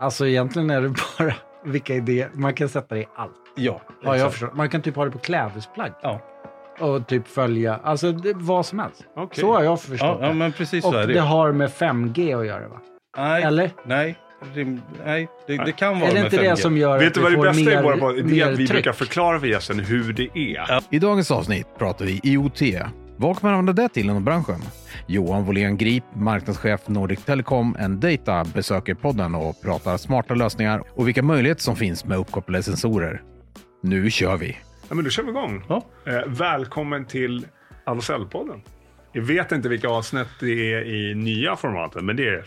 Alltså egentligen är det bara vilka idéer. Man kan sätta det i allt. Ja, Ja, jag förstår. Man kan typ ha det på klädesplagg. Ja. Och typ följa, alltså det, vad som helst. Okej. Så har jag förstått Ja, ja, det. men precis Och så är det det. har med 5G att göra va? Nej, Eller? nej, rim, nej det, det kan vara Är det med inte 5G. det som gör Vet att du vi vad det bästa mer, är våra podd? Det är att vi tryck? brukar förklara för gästen hur det är. I dagens avsnitt pratar vi IoT. Vad kan man använda det till inom branschen? Johan Wåhlén Grip, marknadschef Nordic Telecom and Data besöker podden och pratar smarta lösningar och vilka möjligheter som finns med uppkopplade sensorer. Nu kör vi! Ja, men då kör vi igång. Ja. Eh, välkommen till Ahlsell-podden. Jag vet inte vilka avsnitt det är i nya formatet, men det är...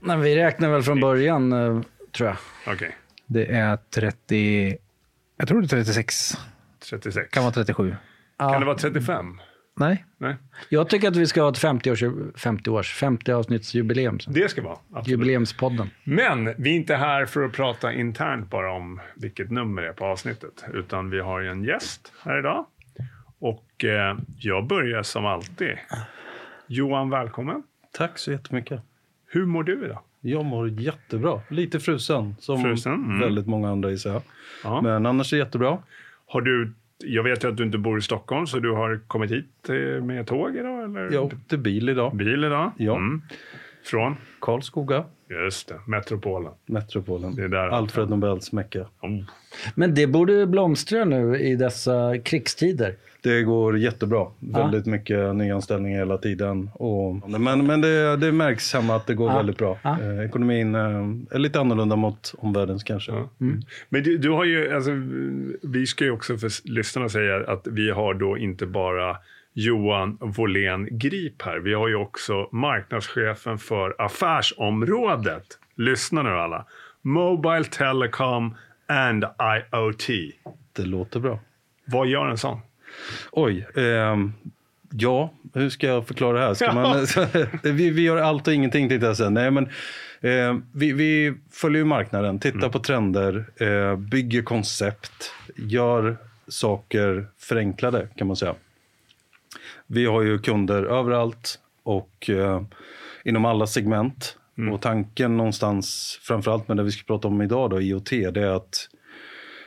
Nej, vi räknar väl från början, eh, tror jag. Okej, Det är 30... Jag tror det är 36. 36. Kan vara 37. Kan det vara 35? Nej. Nej, Jag tycker att vi ska ha ett 50 års, 50 års, 50 avsnittsjubileum. det ska vara. Absolut. Jubileumspodden. Men vi är inte här för att prata internt bara om vilket nummer det är på avsnittet, utan vi har ju en gäst här idag. Och eh, jag börjar som alltid. Johan, välkommen. Tack så jättemycket. Hur mår du idag? Jag mår jättebra. Lite frusen, som Frusen, mm. väldigt många andra gissar jag. Ja. Men annars är det jättebra. Har du, jag vet ju att du inte bor i Stockholm, så du har kommit hit eh, med tåg idag? Eller? Jag åkte bil idag. Bil idag? Ja. Mm. Från? Karlskoga, Just det, Metropolen. Metropolen. Det är där. Alfred Nobels Mecka. Oh. Men det borde blomstra nu i dessa krigstider. Det går jättebra. Väldigt mycket nyanställningar hela tiden. Och, men men det, det märks hemma att det går Ja. väldigt bra. Ja. Eh, ekonomin eh, är lite annorlunda mot omvärldens kanske. Ja. Men du, du har ju, alltså, vi ska ju också för lyssnarna säga att vi har då inte bara Johan Wåhlén Grip här. Vi har ju också marknadschefen för affärsområdet. Lyssna nu alla. Mobile Telecom and IoT. Det låter bra. Vad gör en sån? Oj. ehm, ja, hur ska jag förklara det här? Ska man, vi, vi gör allt och ingenting tänkte jag säga. Nej, men, eh, vi, vi följer marknaden, tittar på trender, eh, bygger koncept, gör saker förenklade kan man säga. Vi har ju kunder överallt och eh, inom alla segment. Och tanken någonstans, framförallt med det vi ska prata om idag, då, IoT, det är att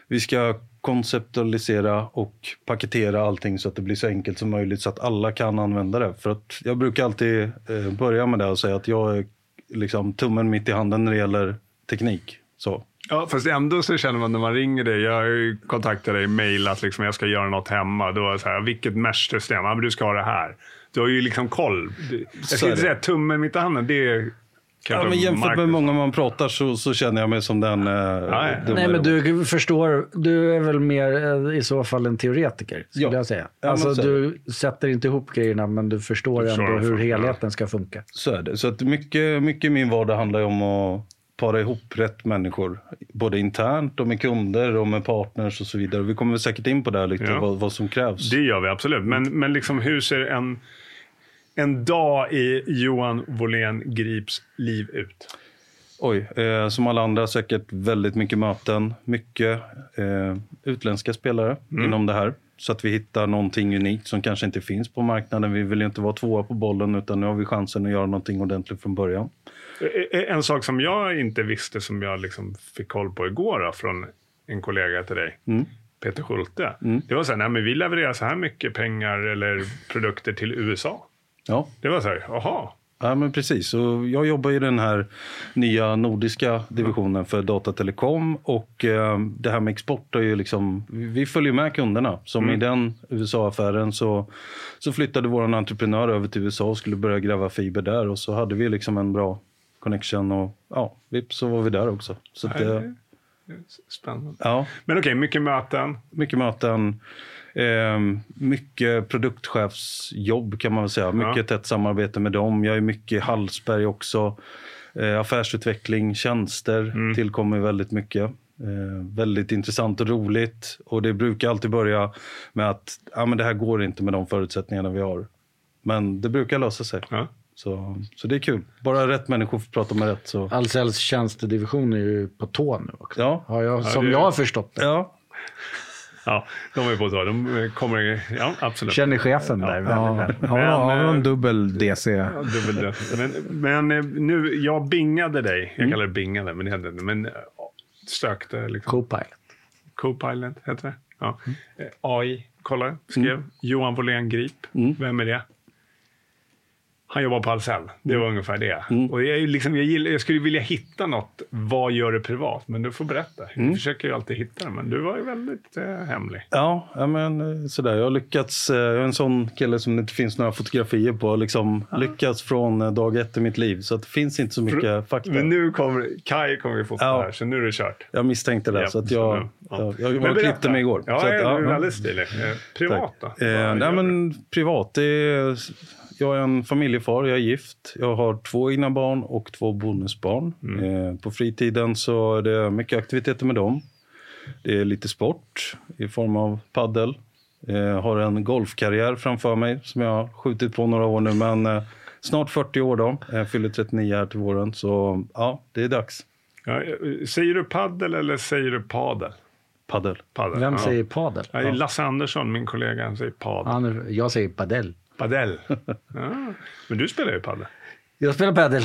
vi ska konceptualisera och paketera allting så att det blir så enkelt som möjligt så att alla kan använda det. För att jag brukar alltid eh, börja med det och säga att jag är liksom tummen mitt i handen när det gäller teknik. Så. Ja, fast ändå så känner man när man ringer dig, jag kontaktat dig, mejlat liksom, jag ska göra något hemma. Då är så här, vilket mesh-system? Ja, men du ska ha det här. Du har ju liksom koll. Jag ska inte säga tummen mitt i handen, det är Ja, men jämfört med många man pratar så, så känner jag mig som den... Eh, ja. dumma Nej, men du förstår, du är väl mer eh, i så fall en teoretiker, skulle Ja. jag säga. Ja, alltså, är du sätter inte ihop grejerna, men du förstår Du förstår ändå hur helheten ska funka. Så är det. Så att mycket, mycket i min vardag handlar ju om att para ihop rätt människor. Både internt och med kunder och med partners och så vidare. Vi kommer säkert in på det här lite, Ja. vad, vad som krävs. Det gör vi absolut. Men, men liksom, hur ser en, en dag i Johan Wåhlén Grips liv ut? Oj, eh, som alla andra säkert väldigt mycket möten. Mycket eh, utländska spelare inom det här. Så att vi hittar någonting unikt som kanske inte finns på marknaden. Vi vill ju inte vara tvåa på bollen utan nu har vi chansen att göra någonting ordentligt från början. Eh, En sak som jag inte visste, som jag liksom fick koll på igår då, från en kollega till dig, Peter Schulte. Det var så här, nej, men vi levererar så här mycket pengar eller produkter till USA. Ja, Det var så här, jaha. Ja, men precis. Och jag jobbar i den här nya nordiska divisionen för datatelekom. Och eh, det här med export är ju liksom... Vi följer med kunderna. Som i den USA-affären så, så flyttade vår entreprenör över till USA och skulle börja gräva fiber där. Och så hade vi liksom en bra connection och ja, vips så var vi där också. Så eh, Spännande. ja, Men okej, mycket möten. mycket möten. Eh, mycket produktchefsjobb kan man väl säga. Mycket tätt samarbete med dem. Jag är mycket i Hallsberg också. Eh, affärsutveckling, tjänster tillkommer väldigt mycket. Eh, väldigt intressant och roligt. Och det brukar alltid börja med att ja, men det här går inte med de förutsättningarna vi har. Men det brukar lösa sig. Ja. Så, så det är kul. Bara rätt människor får prata med rätt. Så. Ahlsells tjänstedivision är ju på tå nu också. Ja. Har jag, som det- jag har förstått det. Ja, Ja, de är på tå. De kommer... Ja, absolut. Känner chefen där väldigt Ja, väl. har de eh, dubbel DC? Ja, dubbel död. Men, men eh, nu, jag bingade dig. Mm. Jag kallar det bingade, men det hände inte. Men eh, sökte liksom. Co-pilot. Copilot heter det. Ja. Mm. Eh, AI, kolla, skrev. Johan Wåhlén Grip. Mm. Vem är det? Han jobbar på Ahlsell. Det Mm. var ungefär det. Och jag, liksom, jag, gillar, jag skulle vilja hitta något. Vad gör du privat? Men du får berätta. Mm. Jag försöker ju alltid hitta det, men du var ju väldigt eh, hemlig. Ja, ja men eh, sådär. Jag har lyckats. eh, Jag är en sån kille som det inte finns några fotografier på. Liksom lyckats från eh, dag ett i mitt liv. Så det finns inte så mycket fakta. Men nu kommer Kai kommer ju fota Ja. här, så nu är det kört. Jag misstänkte det. Ja, så att jag, ja. jag, jag, klippte mig igår. Ja, så att, du är ja. väldigt stilig. Privat då? Eh, nej, men privat. Det är, jag är en familjefar, jag är gift. Jag har två egna barn och två bonusbarn. Mm. Eh, på fritiden så är det mycket aktiviteter med dem. Det är lite sport i form av paddel. Eh, har en golfkarriär framför mig som jag har skjutit på några år nu. Men eh, snart 40 år då. Jag fyller 39 här till våren. Så ja, det är dags. Ja, säger du paddel eller säger du padel? Paddel. Padel. Vem ja. säger padel? Ja, Lasse Andersson, min kollega, han säger padel. Jag säger padel. Padel. Ja. Men du spelar ju padel. Jag spelar padel.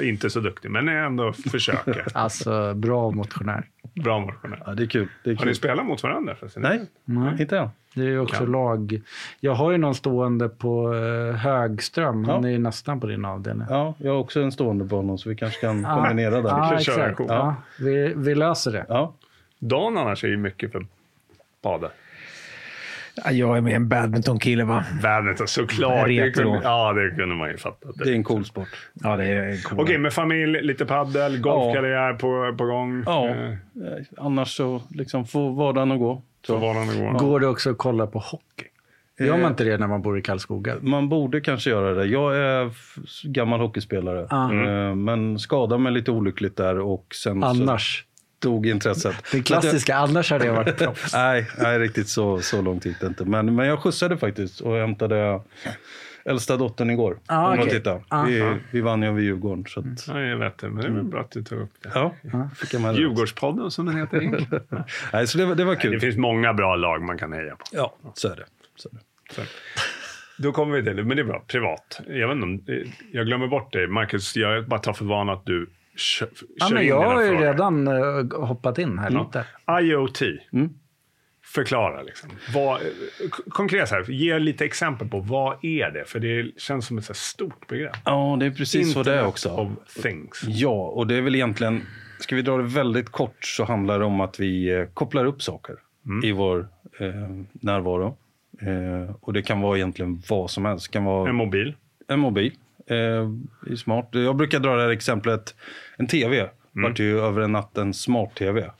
Inte så duktig, men jag ändå försöker. Alltså, bra motionär. Bra motionär. Ja, det är kul. Det är Har ni kul. spelat mot varandra? Nej, Nej. inte än. Det är ju också Ja. lag. Jag har ju någon stående på eh, Högström. Han Ja. är ju nästan på din avdelning. Ja, jag har också en stående på honom så vi kanske kan Ja. kombinera det. Ja, kan köra exakt. Ja. Vi, vi löser det. Ja. Dan annars är ju mycket för padel. Ja, jag är med en badmintonkille va? Badminton, såklart. Det kunde, ja, det kunde man ju fatta. Det är en cool sport. Ja, det är cool. Okej, med familj, lite paddel, golfkarriär på, på gång. Ja, Eh, eh, annars så liksom få vardagen att gå. Så Så. var den går. Går det också att kolla på hockey? Gör man inte det när man bor i Karlskoga? Man borde kanske göra det. Jag är gammal hockeyspelare, Ah. eh, men skadade mig lite olyckligt där och sen Annars. så dog intresset. Det klassiska, annars hade jag varit proffs. Nej, nej, riktigt så, så långt gick det inte. Men, men jag skjutsade faktiskt och hämtade äldsta dottern igår. Ah, okej. titta. Ah. Vi, vi vann ju över Djurgården. Så att, Ja, jag vet det, men det är väl bra att du tog upp det. ja, fick jag med det. Djurgårdspodden som den heter. Nej, så det, var- det var Det kul. finns många bra lag man kan heja på. Ja, så är det. Så är det. Så. Då kommer vi till det, men det är bra. Privat. Jag vet inte om, jag glömmer bort dig. Marcus, jag bara tar för vana att du kö, Ja, kör men jag har ju frågor. redan eh, hoppat in här lite. IoT. Mm. Förklara liksom. Vad, eh, konkret så här, ge lite exempel på vad är det? För det känns som ett så här stort begrepp. Ja, det är precis så det är också. of things. Ja, och det är väl egentligen, ska vi dra det väldigt kort så handlar det om att vi eh, kopplar upp saker i vår eh, närvaro. Eh, och det kan vara egentligen vad som helst. Det kan vara En mobil. en mobil. Eh, smart. Jag brukar dra det här exemplet. En tv Mm. vart ju över en natt en smart-tv.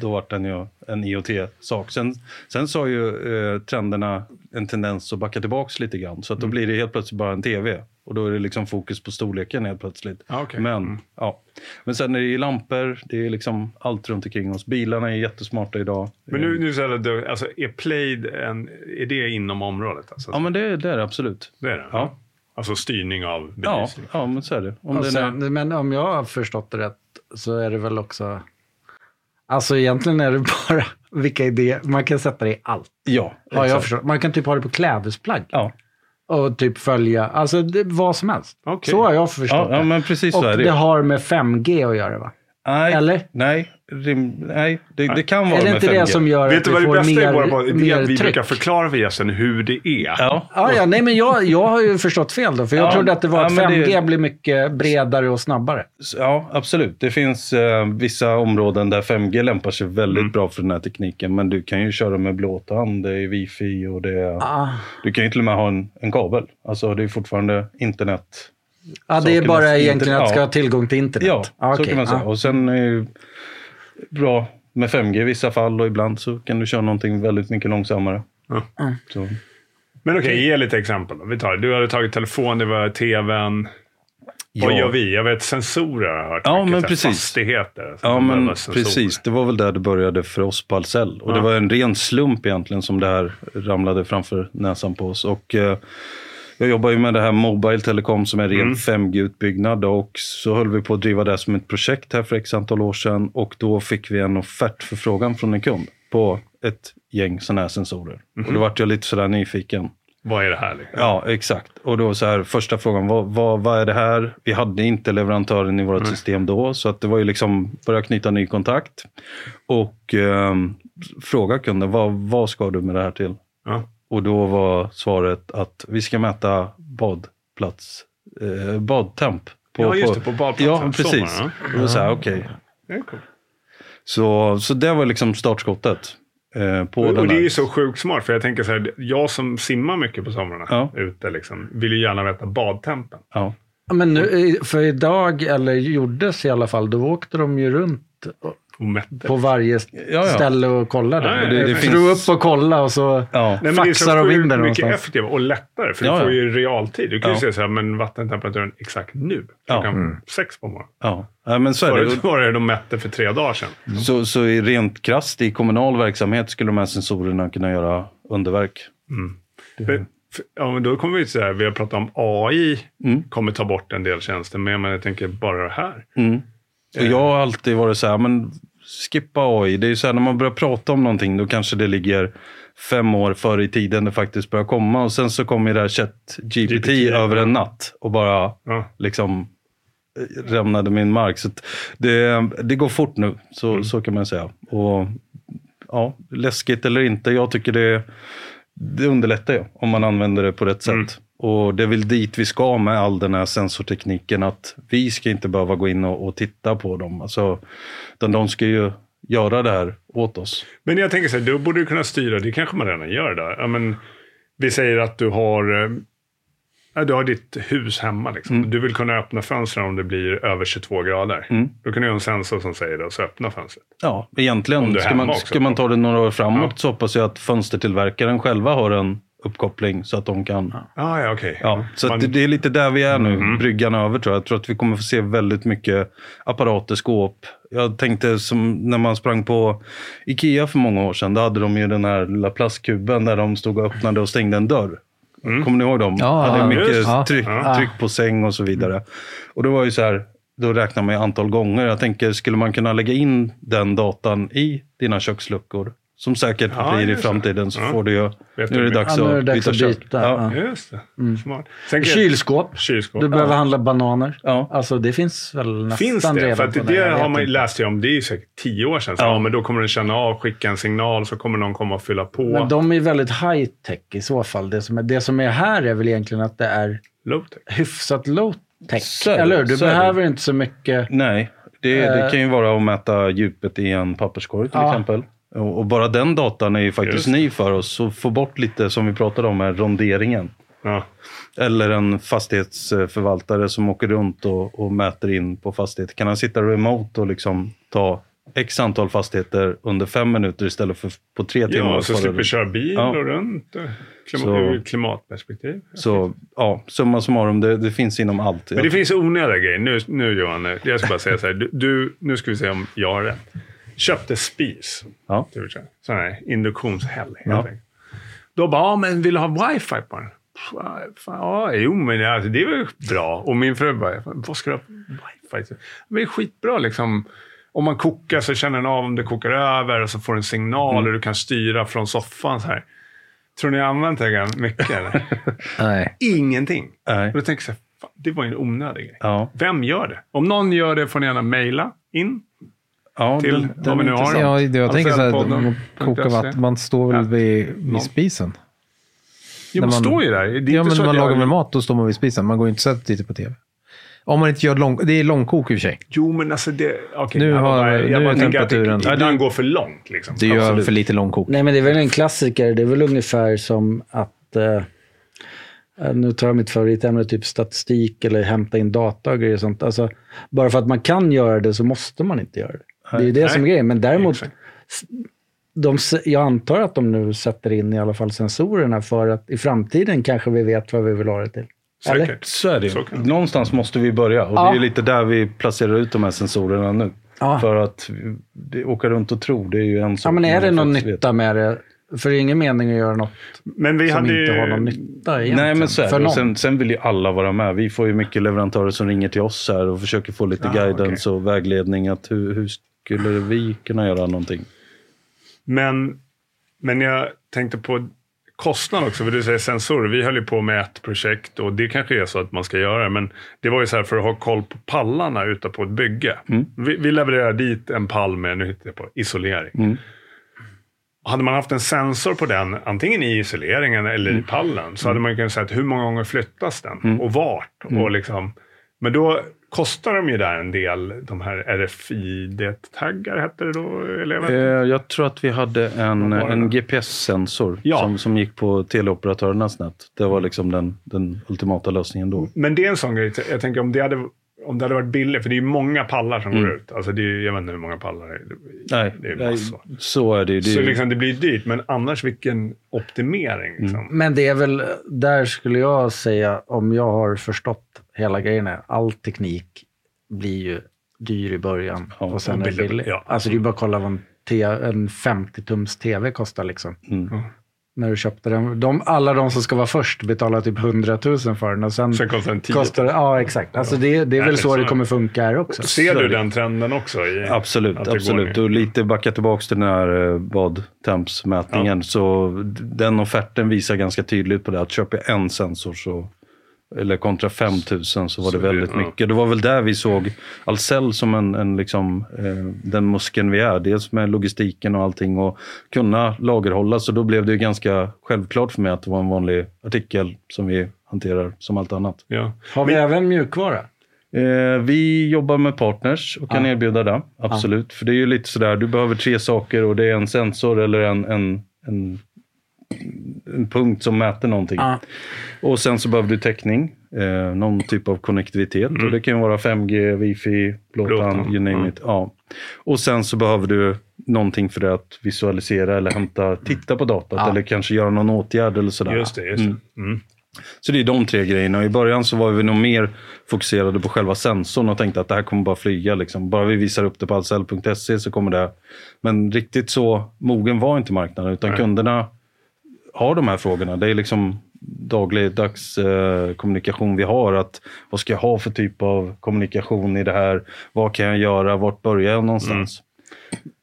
Då vart den ju en IoT-sak. Sen, sen så har ju eh, trenderna en tendens att backa tillbaks lite grann. Så att Mm. då blir det helt plötsligt bara en tv. Och då är det liksom fokus på storleken helt plötsligt. Ah, okej. Men, Mm. ja. Men sen är det ju lampor, det är liksom allt runt omkring oss. Bilarna är jättesmarta idag. Men nu, nu så är alltså, är Plaid en, är det inom området? Alltså? Ja, men det, det är det absolut. Det är det? Ja. Alltså styrning av Ja, belysning? ja men så är det. Om den är, men om jag har förstått det rätt så är det väl också... Alltså egentligen är det bara vilka idéer. Man kan sätta det i allt. ja, Har jag förstått. Man kan typ ha det på klädesplagg. Ja. Och typ följa, alltså det, vad som helst. Okej. Så har jag förstått Ja, ja, det. men precis så Och är det det. har med 5G att göra va? Nej, Eller? Nej, rim, nej det, det kan vara Är det med inte 5G. det som gör Vet att du vi vad det får bästa är mer, våra podd? Det är mer att vi tryck? brukar förklara för gästen hur det är. Ja, Ja, ja, nej, men jag, jag har ju förstått fel då. För jag Ja, trodde att det var ja, att men 5G det- blir mycket bredare och snabbare. ja, absolut. Det finns eh, vissa områden där 5G lämpar sig väldigt Mm. bra för den här tekniken. Men du kan ju köra med blåtand, det är wifi och det är... Ah. Du kan ju till och med ha en, en kabel. Alltså det är fortfarande internet. Ja, det är bara egentligen att ska ha tillgång till internet. Ja, Ah, så okej. kan man säga. Ah. Och sen är ju bra med 5G i vissa fall och ibland så kan du köra någonting väldigt mycket långsammare. Ja. Så. Men okej, ge lite exempel. Då. Vi tar, du hade tagit telefon, det var tvn. Vad Ja. gör vi? Jag vet sensorer har jag hört. Ja, mycket, men så precis. Fastigheter. så Ja, men precis. Det var väl där det började för oss på Ahlsell. Och Ja. det var en ren slump egentligen som det här ramlade framför näsan på oss. Och, eh, jag jobbar ju med det här Mobile Telecom som är ren Mm. 5G-utbyggnad. Och så höll vi på att driva det som ett projekt här för x antal år sedan. Och då fick vi en offertförfrågan från en kund på ett gäng sådana här sensorer. Mhm. Och då vart jag lite sådär nyfiken. Vad är det här? Liksom? Ja, exakt. Och då så här, första frågan, vad, vad, vad är det här? Vi hade inte leverantören i vårt system då, så att det var ju liksom börja knyta ny kontakt. Och ehm, fråga kunden, vad, vad ska du med det här till? Ja. Och då var svaret att vi ska mäta badplats, eh, badtemp. Ja, just det, på badplatsen. Ja, precis. Och då så här, okej. Så, så det var liksom startskottet. Eh, på Och, den och det är ju så sjukt smart, för jag tänker så här, jag som simmar mycket på somrarna Ja. ute, liksom, vill ju gärna veta badtempen. Ja. Ja, Men nu, för idag, eller gjordes i alla fall, då åkte de ju runt Mätte. på varje ja. ställe och kollade. Ja, ja, det- det Jag finns- upp och kolla och så Ja. Nej, det faxar så de in det mycket effektivare och lättare, för Ja, du får ja. ju realtid. Du kan ju säga så här, men vattentemperaturen exakt nu, Ja. klockan sex på morgonen. Ja. ja, men så är det. Förut var det de mätte för tre dagar sedan. Så, så i rent krasst i kommunal verksamhet skulle de här sensorerna kunna göra underverk. Men, för, ja, men då kommer vi till så här, vi har pratat om AI, Mm. kommer ta bort en del tjänster, men jag tänker bara det här. Mm. Och jag har alltid varit så här, men skippa AI. Det är ju så här, när man börjar prata om någonting, då kanske det ligger fem år före i tiden det faktiskt börjar komma. Och sen så kommer det här chat GPT, GPT, över en natt och bara Ja. liksom eh, rämnade min mark. Så det, det går fort nu, så, så kan man säga. Och ja, läskigt eller inte, jag tycker det, det underlättar ju om man använder det på rätt sätt. Mm. Och det är väl dit vi ska med all den här sensortekniken, att vi ska inte behöva gå in och, och titta på dem. Alltså, utan de ska ju göra det här åt oss. Men jag tänker så här, då borde du kunna styra, det kanske man redan gör där. Ja, men, vi säger att du har, eh, ja, du har ditt hus hemma. Liksom. Du vill kunna öppna fönstren om det blir över 22 grader. Mm. Då kan du ha en sensor som säger det så öppna fönstret. Ja, egentligen. Ska man, också. ska man ta det några år framåt Ja. så hoppas jag att fönstertillverkaren själva har en uppkoppling så att de kan Ah, ja, okej. Ja, så Man- att det, det är lite där vi är nu, Mhm. bryggan över tror jag. Jag tror att vi kommer få se väldigt mycket apparater, skåp. Jag tänkte som när man sprang på Ikea för många år sedan. Då hade de ju den här lilla plastkuben där de stod och öppnade och stängde en dörr. Mm. Kommer ni ihåg dem? Ja, hade ja, mycket tryck, Ja. tryck på säng och så vidare. Och det var ju så här, då räknar man ju antal gånger. Jag tänker, skulle man kunna lägga in den datan i dina köksluckor? Som säkert Ja, blir i det. framtiden så Ja. får du ju... Nu är det dags Ja, nu är det att dags byta att byta. Ja. Ja. Just det. Smart. Sen kan jag- Kylskåp. Kylskåp. Du behöver handla bananer. Ja. Alltså det finns väl nästan Finns det? redan För att det, jag har man inte. läst om, det är ju säkert tio år sedan. Så, Ja. ja. men då kommer den känna av, skicka en signal, så kommer någon komma och fylla på. Men de är väldigt high tech i så fall. Det som är, det som är här är väl egentligen att det är Low-tech. hyfsat low tech. Så det, Eller hur? Du så det. behöver inte så mycket. Nej, det, det Eh. kan ju vara att mäta djupet i en papperskorg till Ja. exempel. Och, bara den datan är ju faktiskt Just. ny för oss. Så få bort lite, som vi pratade om, med ronderingen. Ja. Eller en fastighetsförvaltare som åker runt och, och mäter in på fastigheter. Kan han sitta remote och liksom ta x antal fastigheter under fem minuter istället för på tre timmar? Ja, så slipper runt? köra bil Ja. och runt. Klimat, Så- klimatperspektiv. Så ja, summa summarum, det, det finns inom allt. Men det finns onödiga grejer. Nu, nu Johan, jag ska bara säga så här. Du, du, nu ska vi se om jag har rätt. Köpte spis. Ja. Det säga, Sån här induktionshäll. helt Ja. enkelt. Då bara, ja, men vill du ha wifi på den? Ja, jo, men alltså, det är väl bra. Och min fru bara, vad ska du ha wifi till? Det är skitbra liksom. Om man kokar så känner den av om det kokar över och så får du en signal Mm. och du kan styra från soffan så här. Tror ni jag använt det mycket eller? Nej. Ingenting. Nej. Och då tänker jag här, fan, det var ju en onödig grej. Ja. Vem gör det? Om någon gör det får ni gärna mejla in. Ja, Till den- vad vi nu har. Ja, det- jag tänker så här, Podden. man kokar vatten, man står väl vid, vid spisen. Jo, man man- står ju där. Det är Ja, inte men så när man jag- lagar med mat, då står man vid spisen. Man går inte så att tittar på tv. Om man inte gör lång... Det är långkok i och för sig. Jo, men alltså det... okej, Nu jag har- bara, nu jag är bara tänker att temperaturen- det ibland går för långt. Liksom. Det gör Absolut. för lite långkok. Nej, men det är väl en klassiker. Det är väl ungefär som att... Eh, nu tar jag mitt favoritämne, typ statistik eller hämta in data och grejer och sånt. Alltså, bara för att man kan göra det så måste man inte göra det. Det är ju det Nej. som är grejen. Men däremot, de, jag antar att de nu sätter in i alla fall sensorerna för att i framtiden kanske vi vet vad vi vill ha det till. Eller? Säkert. Så är det. Så. Någonstans måste vi börja och Ja. det är lite där vi placerar ut de här sensorerna nu. Ja. För att det, åka runt och tro, det är ju en sak. Ja, men är det någon nytta med det? För det är ingen mening att göra något Men vi som hade inte ju... har någon nytta egentligen. Nej, men så är för det. sen, sen vill ju alla vara med. Vi får ju mycket leverantörer som ringer till oss här och försöker få lite Ah, guidance och vägledning. Att hur, hur skulle vi kunna göra någonting? Men Men jag tänkte på kostnad också, för du säger sensorer. Vi höll ju på med ett projekt och det kanske är så att man ska göra det. Men det var ju så här för att ha koll på pallarna ute på ett bygge. Vi, vi levererar dit en pall med, nu hittar jag på, isolering. Hade man haft en sensor på den, antingen i isoleringen eller i pallen, så hade man kunnat säga hur många gånger flyttas den och vart. Och liksom, men då kostar de ju där en del, de här RFID-taggar hette det då, eleven? Eh, jag tror att vi hade en, en? GPS-sensor Ja. som, som gick på teleoperatörernas nät. Det var liksom den, den ultimata lösningen då. Men det är en sån grej, jag tänker om det hade, om det hade varit billigt, för det är ju många pallar som Mm. går ut. Alltså det är, jag vet inte hur många pallar det är. Nej, Det är nej, massor. så är det ju. Så liksom det blir dyrt, men annars vilken optimering. Liksom. Men det är väl, där skulle jag säga, om jag har förstått hela grejen, är all teknik blir ju dyr i början Ja, och sen och är det billig- billig. ja. Alltså det är bara att kolla vad en, en 50-tums tv kostar liksom. Mm. När du köpte den. De, alla de som ska vara först betalar typ 100 000 för den och sen Sen kostar den 10 kostar det, Ja, exakt. Alltså det, det är Nej, väl så så- det kommer funka här också. Ser du det. den trenden också? I, Absolut, absolut. Och lite backa tillbaka till den här eh, badtempsmätningen. Så d- den offerten visar ganska tydligt på det. Att köper jag en sensor så, eller kontra 5000 så var Så det det- väldigt ja. mycket. Det var väl där vi såg Ahlsell som en, en liksom, eh, den muskeln vi är. Dels med logistiken och allting och kunna lagerhålla. Så då blev det ju ganska självklart för mig att det var en vanlig artikel som vi hanterar som allt annat. Ja. Har vi även mjukvara? Eh, vi jobbar med partners och kan Ja. erbjuda det. Absolut. För det är ju lite sådär, du behöver tre saker och det är en sensor eller en, en, en, en punkt som mäter någonting. Ja. Och sen så behöver du täckning, eh, någon typ av konnektivitet. Och det kan ju vara 5G, wifi, blåtand, you name mm. it. Ja. Och sen så behöver du någonting för att visualisera eller hämta, titta på datat Ja. eller kanske göra någon åtgärd eller sådär. Just det. Just det. Mm. Så det är de tre grejerna. Och I början så var vi nog mer fokuserade på själva sensorn och tänkte att det här kommer bara flyga. Liksom. Bara vi visar upp det på allsell.se så kommer det. Men riktigt så mogen var inte marknaden utan Nej. kunderna har de här frågorna. Det är liksom dagligdags eh, kommunikation vi har. Att, vad ska jag ha för typ av kommunikation i det här? Vad kan jag göra? Vart börjar jag någonstans?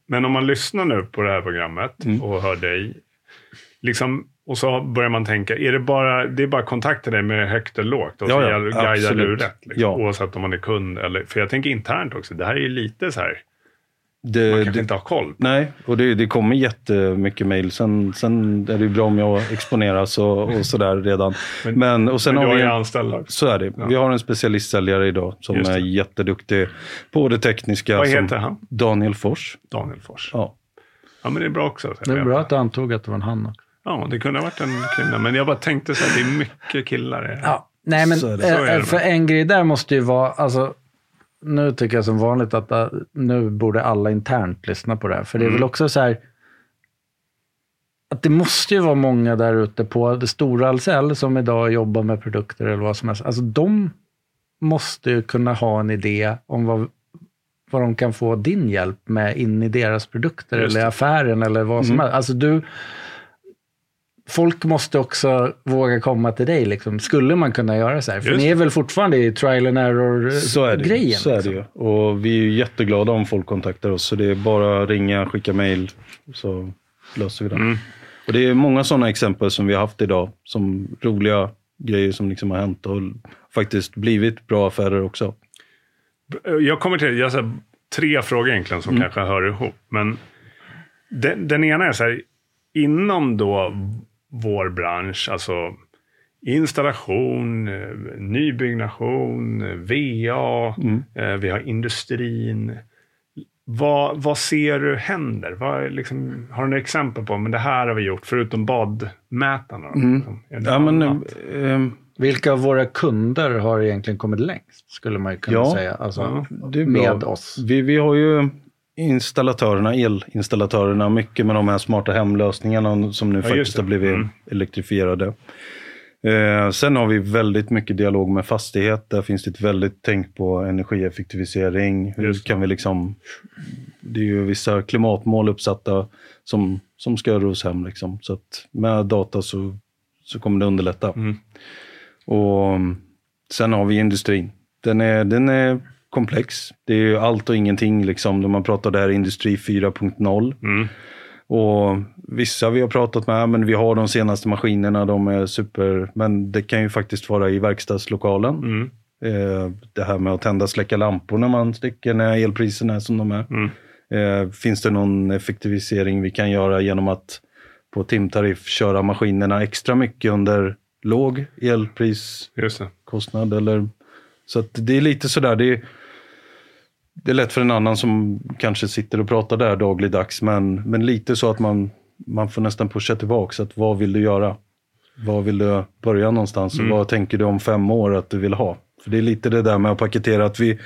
Men om man lyssnar nu på det här programmet Mm. och hör dig. Liksom, och så börjar man tänka, är det bara, det är bara kontakt till dig med högt eller lågt? Och så Ja, ja, guidar du rätt. Liksom, Ja. Oavsett om man är kund eller... För jag tänker internt också, det här är ju lite så här, Det, man kanske det, inte har koll. Nej, och det, det kommer jättemycket mejl. Sen, sen är det bra om jag exponeras och, och sådär redan. Men- Men, och sen Men du har vi ju en, anställda. Så är det. Vi har en specialistsäljare idag som är jätteduktig på det tekniska. Vad som heter han? Daniel Fors. Daniel Fors. Ja. Ja, men det är bra också. att Det är bra att du antog att det var en han. Ja, det kunde ha varit en kvinna. Men jag bara tänkte så här, det är mycket killar. Ja, nej men Så är det. eh, Så är det. för en grej där måste ju vara, alltså, nu tycker jag som vanligt att eh, nu borde alla internt lyssna på det här. För det är Mm. väl också så här, att det måste ju vara många där ute på det stora Ahlsell som idag jobbar med produkter eller vad som helst. Alltså de måste ju kunna ha en idé om vad, vad de kan få din hjälp med in i deras produkter eller affären eller vad som Mm. helst. Alltså du, folk måste också våga komma till dig. Liksom. Skulle man kunna göra så här? För Just ni är väl fortfarande i trial and error-grejen? Så är det, ju. så är det liksom. ju. Och vi är ju jätteglada om folk kontaktar oss. Så det är bara ringa, skicka mejl så löser vi det. Mm. Och det är många sådana exempel som vi har haft idag. Som roliga grejer som liksom har hänt och faktiskt blivit bra affärer också. Jag kommer till, jag har tre frågor egentligen som kanske hör ihop. Men den, den ena är så här, inom då vår bransch, alltså installation, eh, nybyggnation, eh, VA, eh, vi har industrin. Vad, vad ser du händer? Vad liksom, har du några exempel på, men det här har vi gjort, förutom badmätarna? då? Liksom, Ja, men, eh, Vilka av våra kunder har egentligen kommit längst? Skulle man kunna Ja. säga. Alltså, Ja, bra. med oss. Vi, vi har ju installatörerna, elinstallatörerna, mycket med de här smarta hemlösningarna som nu just faktiskt har blivit Mm. elektrifierade. Eh, sen har vi väldigt mycket dialog med fastighet. Där finns det ett väldigt tänk på energieffektivisering. Hur kan vi liksom... Det är ju vissa klimatmål uppsatta som, som ska ros hem. Liksom. Så att med data så, så kommer det underlätta. Mm. Och sen har vi industrin. Den är, den är komplex. Det är ju allt och ingenting liksom. När man pratar där industri 4.0. Mm. Och vissa vi har pratat med, men vi har de senaste maskinerna, de är super, men det kan ju faktiskt vara i verkstadslokalen. Mm. Eh, det här med att tända och släcka lampor när man sticker, när elpriserna är som de är. Mm. Eh, finns det någon effektivisering vi kan göra genom att på timtariff köra maskinerna extra mycket under låg elpriskostnad? Eller, så det är lite sådär, det är, det är lätt för en annan som kanske sitter och pratar där dagligdags, men, men lite så att man, man får nästan pusha tillbaka. Att vad vill du göra? Vad vill du börja någonstans? Och vad tänker du om fem år att du vill ha? För det är lite det där med att paketera att vi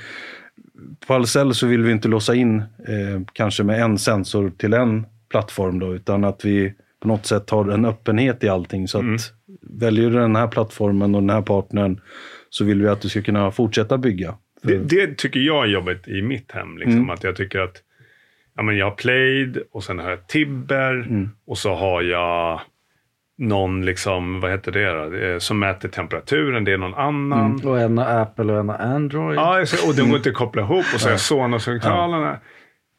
på Ahlsell så vill vi inte låsa in eh, kanske med en sensor till en plattform då, utan att vi på något sätt har en öppenhet i allting. Så att väljer du den här plattformen och den här partnern så vill vi att du ska kunna fortsätta bygga. Det, det tycker jag är jobbigt i mitt hem. Liksom, Att jag tycker att ja, men jag har Plaid och sen har jag Tibber och så har jag någon, liksom, vad heter det då? Som mäter temperaturen. Det är någon annan. Och en har Apple och en har Android. Ja, och de går inte att koppla ihop. Och så har jag Sonos-högtalarna.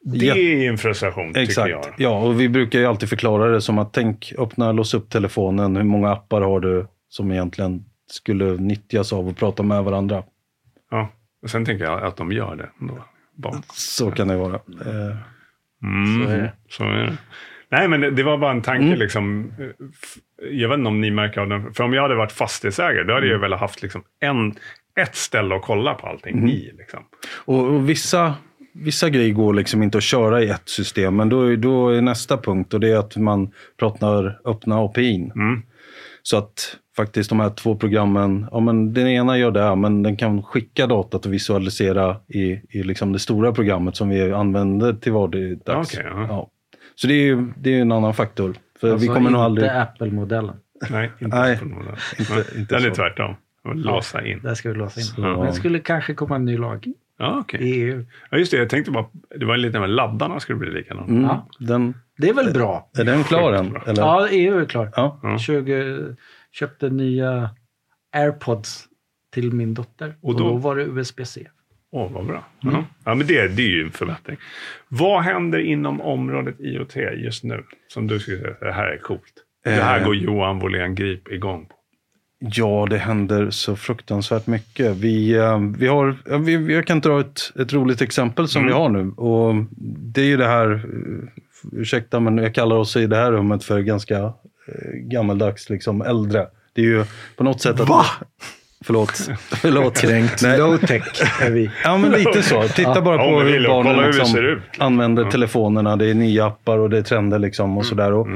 Det Ja. är en frustration, tycker Exakt. jag. Ja, och vi brukar ju alltid förklara det som att tänk, öppna, lås upp telefonen. Hur många appar har du som egentligen skulle nyttjas av att prata med varandra? Ja. Och sen tänker jag att de gör det. Ändå. Bara. Så kan det vara. Mm, Så är det. Så är det. Nej, men det, det var bara en tanke. Mm. Liksom. Jag vet inte om ni märker av den. För om jag hade varit fastighetsägare, då hade Mm. jag väl haft liksom en, ett ställe att kolla på allting Mm. i. Liksom. Och, och vissa, vissa grejer går liksom inte att köra i ett system, men då, är- då är nästa punkt och det är att man pratar öppna API'n. Mm. Så att faktiskt de här två programmen, ja men den ena gör det, men den kan skicka datat och visualisera i, i liksom det stora programmet som vi använder till vardags. Okej, ja. ja. Så det är ju det är en annan faktor. För Alltså vi kommer inte aldrig... Apple-modellen. Nej, inte är så. tvärtom. Låsa in. Där ska vi låsa in. Men det skulle kanske komma en ny lag Ja, okej. i EU. Ja, just det. Jag tänkte bara, det var lite med laddarna skulle bli likadant. Mm, Ja. den, Det är väl bra? är den klar än? Eller? Ja, EU är klar. Ja. Ja. 20, köpte nya airpods till min dotter. Och Och då- då, var det USB-C. Åh, vad bra. Mm. Ja. ja, men det, det är ju en förbättring. Vad händer inom området IoT just nu? Som du skulle säga, det här är coolt. Det här Eh. går Johan Wåhlén Grip igång på. Ja, det händer så fruktansvärt mycket. Vi, eh, vi har, ja, vi, jag kan dra ett, ett roligt exempel som Mm. vi har nu. Och det är ju det här, eh, ursäkta men jag kallar oss i det här rummet för ganska eh, gammaldags, liksom äldre. Det är ju på något sätt att... Va? Förlåt. Förlåt. Kränkt. Nej. Low-tech är vi. Ja, men lite så. Titta bara Ja, på hur barnen hur liksom ut. använder telefonerna. Det är nya appar och det är trender liksom Mm. och sådär. Och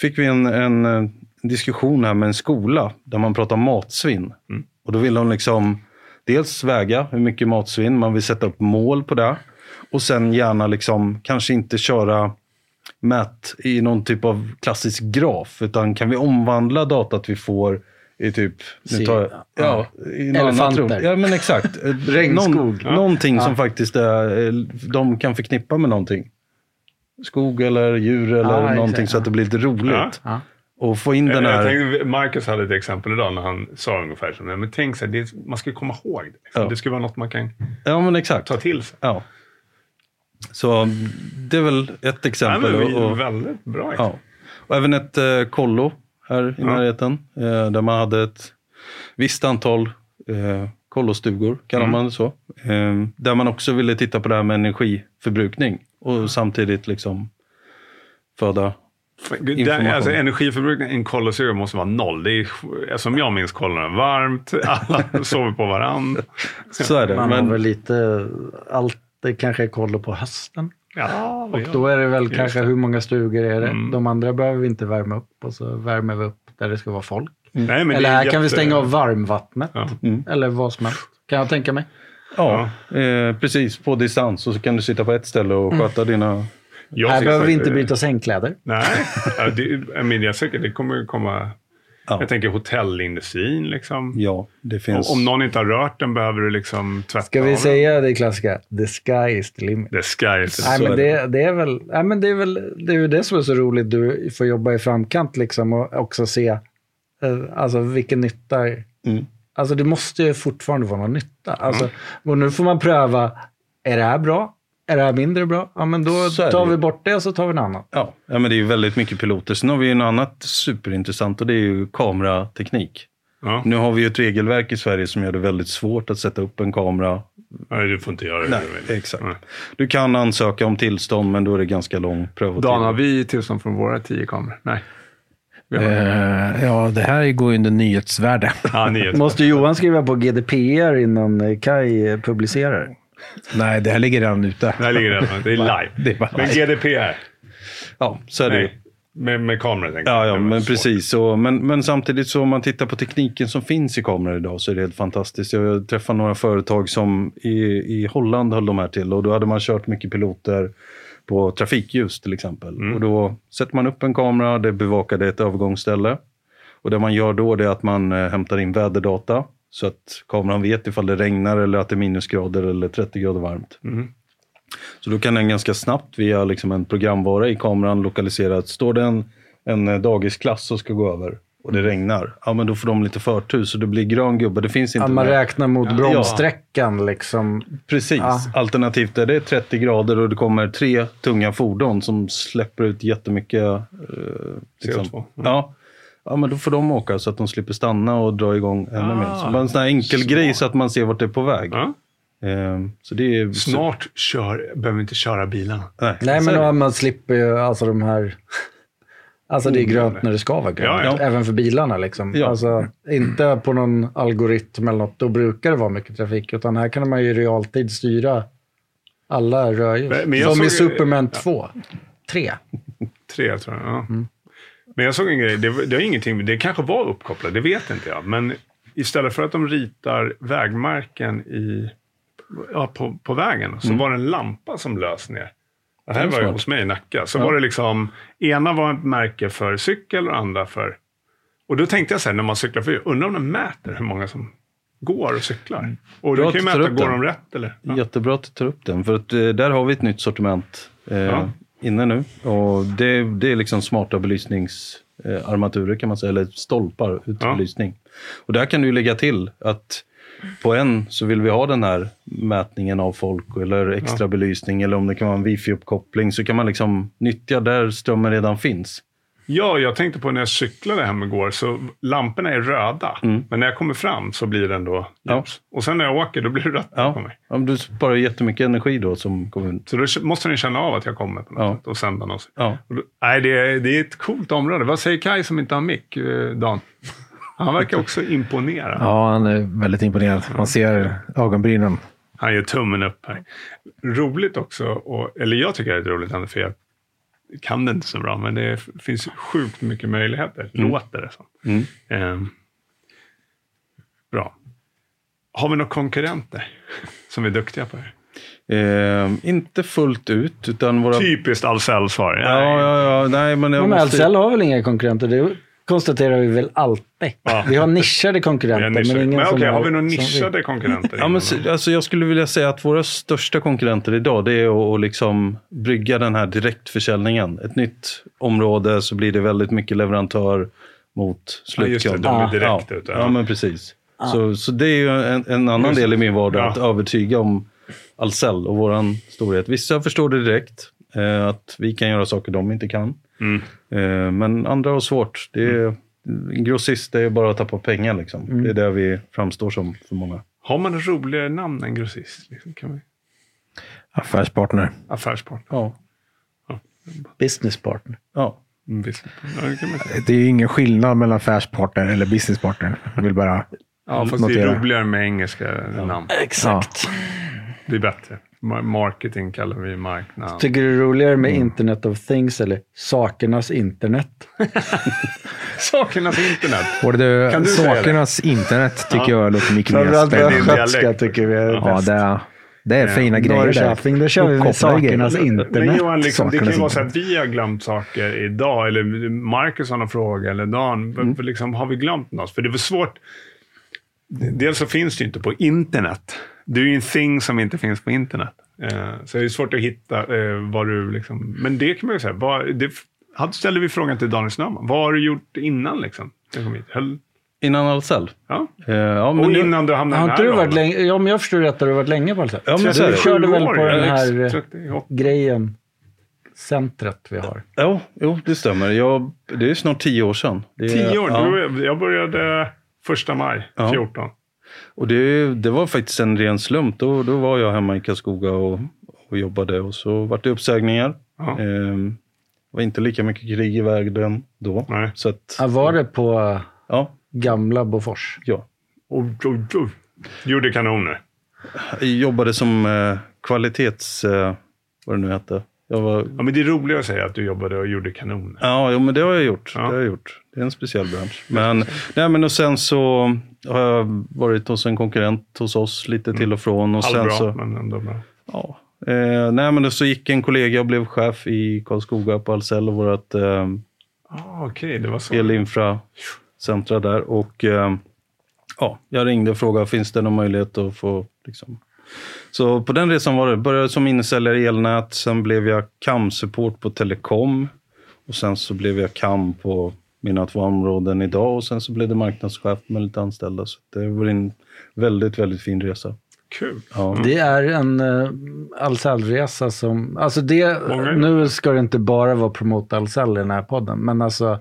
fick vi en, en, eh, diskussion här med en skola där man pratar matsvinn. Mm. Och då vill de liksom dels väga hur mycket matsvinn, man vill sätta upp mål på det. Och sen gärna liksom kanske inte köra mät i någon typ av klassisk graf, utan kan vi omvandla datat vi får i typ... Nu tar jag, ja, i Elefanter. rum. Ja, men exakt. Regnskog. Någon, Ja. Någonting som Ja. faktiskt är, de kan förknippa med någonting. Skog eller djur eller Ja, exakt. någonting så att det blir lite roligt. Och få in den Jag här... tänkte, Marcus hade ett exempel idag när han sa ungefär så. Men tänk så här, det, man ska komma ihåg det. Liksom. Ja. Det ska vara något man kan Ja, men exakt. ta till sig. Ja. Så det är väl ett Nej, exempel. men vi, och, och, väldigt bra exempel. ja. och även ett eh, kollo här i Ja. närheten. Eh, där man hade ett visst antal eh, kollostugor, kallar Mm. man det så. Eh, där man också ville titta på det här med energiförbrukning. Och samtidigt liksom föda Information. alltså, energiförbrukningen i en kollosyra måste vara noll. Det är, som jag minns kollen varmt, alla sover på varandra. Så är det. Man har Men, väl lite, allt det kanske är kollo på hösten. Ja, Och då är det väl Just kanske hur många stugor är det. Mm. De andra behöver vi inte värma upp och så värmer vi upp där det ska vara folk. Nej, men det Eller är här kan vi jätte- stänga av varmvattnet. Ja. Mm. Eller vad som helst. Kan jag tänka mig. ja, eh, precis. På distans. Och så kan du sitta på ett ställe och sköta dina... Jag här behöver vi inte byta sängkläder. Nej, ja, det, jag menar, jag är säker, det kommer komma... Ja. Jag tänker hotellindustrin. Liksom. Ja, det finns... Om någon inte har rört den behöver du liksom tvätta Ska av vi den. säga det klassiska? The sky is the limit. The sky is the Nej, men det, det är väl, nej, men det är väl det, är ju det som är så roligt. Du får jobba i framkant liksom och också se eh, alltså, vilken nytta. Mm. Alltså det måste ju fortfarande vara någon nytta. Alltså, Och nu får man pröva, är det här bra? Är det här mindre bra? Ja, men då tar det. vi bort det och så tar vi något annat. Ja, ja men det är ju väldigt mycket piloter. Sen har vi ju något annat superintressant och det är ju kamerateknik. Ja. Nu har vi ju ett regelverk i Sverige som gör det väldigt svårt att sätta upp en kamera. Nej, du får inte göra det. Nej, exakt. Nej. Du kan ansöka om tillstånd men då är det ganska lång prövotid. Dan, har vi tillstånd från våra tio kameror? Nej. Eh, ja, det här går ju under nyhetsvärde. Ja, är Måste Johan skriva på GDPR innan Kai publicerar? Nej, det här ligger redan ute. Det här ligger redan. Det är live. Det är Men GDPR. Ja, så är det ju. Med, med kameror tänker jag. Ja, ja men svårt. precis. Så, men, men samtidigt så om man tittar på tekniken som finns i kameror idag så är det helt fantastiskt. Jag träffade några företag som i, i Holland höll de här till och då hade man kört mycket piloter på trafikljus till exempel. Och då sätter man upp en kamera, det bevakade ett övergångsställe. Och det man gör då är att man eh, hämtar in väderdata så att kameran vet ifall det regnar eller att det är minusgrader eller 30 grader varmt. Så då kan den ganska snabbt via liksom en programvara i kameran lokalisera att står det en, en eh, dagisklass som ska gå över och det regnar, ja men då får de lite förtur så det blir grön gubbe. Det finns inte Ja, man räknar mot bromssträckan liksom. Precis. Ja. Alternativt är det 30 grader och det kommer tre tunga fordon som släpper ut jättemycket eh, liksom. CO2. Ja. Ja, men då får de åka så att de slipper stanna och dra igång ännu mer. Så bara en sån här enkel Smart. grej så att man ser vart det är på väg. Ja. Eh, så det är... Snart kör, behöver vi inte köra bilarna. Nej, Nej, men då, man slipper ju alltså de här... Alltså det är grönt när det ska vara grönt. Ja, ja. Även för bilarna liksom. Ja. Alltså, inte på någon algoritm eller något. Då brukar det vara mycket trafik. Utan här kan man ju i realtid styra alla jag Som i såg- Superman 2. 3. Tre tror jag. Ja. Men jag såg en grej. Det, det, är ingenting, det kanske var uppkopplat, det vet inte jag. Men istället för att de ritar vägmarken i, ja, på, på vägen så var det en lampa som lös ner. Det här Det var ju hos mig i Nacka. Så Ja. var det liksom, ena var ett märke för cykel och andra för... Och då tänkte jag så här, när man cyklar förbi, undrar om den mäter hur många som går och cyklar. Och Bra då kan ju mäta, går de rätt eller? Ja. Jättebra att du tar upp den, för att eh, där har vi ett nytt sortiment eh, Ja. Inne nu. Och det, det är liksom smarta belysningsarmaturer kan man säga, eller stolpar ut Ja. belysning. Och där kan du lägga till att på en så vill vi ha den här mätningen av folk eller extra belysning eller om det kan vara en wifi-uppkoppling så kan man liksom nyttja där strömmen redan finns. Ja, jag tänkte på när jag cyklade hem igår, så lamporna är röda. Men när jag kommer fram så blir den då Mm. Ja. ljus. Och sen när jag åker, då blir det rött på Ja, mig. ja men du sparar jättemycket energi då som kommun. Så då måste den känna av att jag kommer på något Ja. sätt och sända något. Ja. Och då, nej, det är, det är ett coolt område. Vad säger Kai som inte har mick, eh, Dan? Han verkar också imponera. Ja, han är väldigt imponerad. Man ser ögonbrynen. Han gör tummen upp här. Roligt också, och, eller jag tycker det är roligt för jag kan det inte så bra, men det finns sjukt mycket möjligheter, låter det som. Mm. Ehm, bra. Har vi några konkurrenter som vi är duktiga på? Här? Eh, inte fullt ut, utan våra... Typiskt Ahlsell-svar. Ja, ja, ja, nej men jag Men måste... Ahlsell har väl inga konkurrenter? Det konstaterar vi väl alltid. Ja. Vi har nischade konkurrenter, har nischade. men ingen Men som okej, har vi några nischade konkurrenter? Ja, men, alltså, jag skulle vilja säga att våra största konkurrenter idag det är att, att liksom brygga den här direktförsäljningen. Ett nytt område så blir det väldigt mycket leverantör mot Ja, just det. slutkund. De är Ja. direkt ja. ute. ja, men precis. Så, så det är ju en, en annan Just del i min vardag, Ja. att övertyga om Ahlsell och våran storhet. Vissa förstår det direkt, eh, att vi kan göra saker de inte kan. Mm. Eh, men andra har svårt. Det är, En grossist det är bara att tappa pengar. Liksom. Det är där vi framstår som för många. Har man roligare namn än grossist? Liksom, kan vi... Affärspartner. Affärspartner. Ja. business partner. ja. Mm, visst. Ja, det. Det är ju ingen skillnad mellan affärspartner eller businesspartner. Jag vill bara... Ja, fast det är Notera. roligare med engelska namn. Exakt. Det är bättre. Ma- Marketing kallar vi marknad. Tycker du det är roligare med Mm. Internet of Things eller Sakernas internet? Sakernas internet. Både det, Kan du säga sakernas internet tycker jag låter mycket mer Framförallt spännande. östgötska dialekt. tycker vi är Ja, bäst. det, det är fina grejer där. Då kör vi med grejer. Sakernas Men internet. Johan, liksom, det kan ju vara så att vi har glömt saker idag, eller Marcus har någon fråga, eller Dan. Mm. Liksom, har vi glömt något? För det är väl svårt. Dels så finns det ju inte på internet. Det är ju en thing som inte finns på internet. Eh, så det är svårt att hitta eh, vad du liksom... Men det kan man ju säga. Vad, det, hade ställde vi frågan till Daniel Snöman. Vad har du gjort innan liksom? Jag kom hit? Höll, Innan Ahlsell? Ja. Eh, ja, men Och innan du hamnade Har inte du varit länge? Ja, om jag förstår rätt har du varit länge på Ahlsell. Ja, men Du det. körde väl på den här 38. grejen, centret vi har. Jo, jo, det stämmer. Jag, det är snart tio år sedan. Det Tio år. Ja. Du, jag började första maj, Ja. 14. Och det, det var faktiskt en ren slump. Då, då var jag hemma i Karlskoga och, och jobbade och så var det uppsägningar. Ja. Ehm, det var inte lika mycket krig i världen då. Nej. Så att, Ja, var det på eh, ja, gamla Bofors? ja. Och, och, och, gjorde kanoner. Jag jobbade som eh, kvalitets... Eh, vad det nu hette. Jag var, Ja, men det är roligare att säga att du jobbade och gjorde kanoner. ja, jo, men det har jag gjort. Ja. Det har jag gjort. Det är en speciell bransch. Men, nej, men och sen så har jag varit hos en konkurrent hos oss lite till och från. Och sen Halvbra, så, men ändå bra. Ja. Eh, nej, men så gick en kollega och blev chef i Karlskoga på Ahlsell och vårt eh, Ah, Okej, det var så. elinfracentra där. Och eh, ja, jag ringde och frågade, finns det någon möjlighet att få liksom... Så på den resan var det. Började som insäljare i elnät, sen blev jag CAM-support på telekom. Och sen så blev jag CAM på mina två områden idag och sen så blev det marknadschef med lite anställda. Så det var en väldigt, väldigt fin resa. Kul. Ja. Det är en uh, Ahlsell-resa som... Alltså det, Många- nu ska det inte bara vara promota Ahlsell i den här podden, men alltså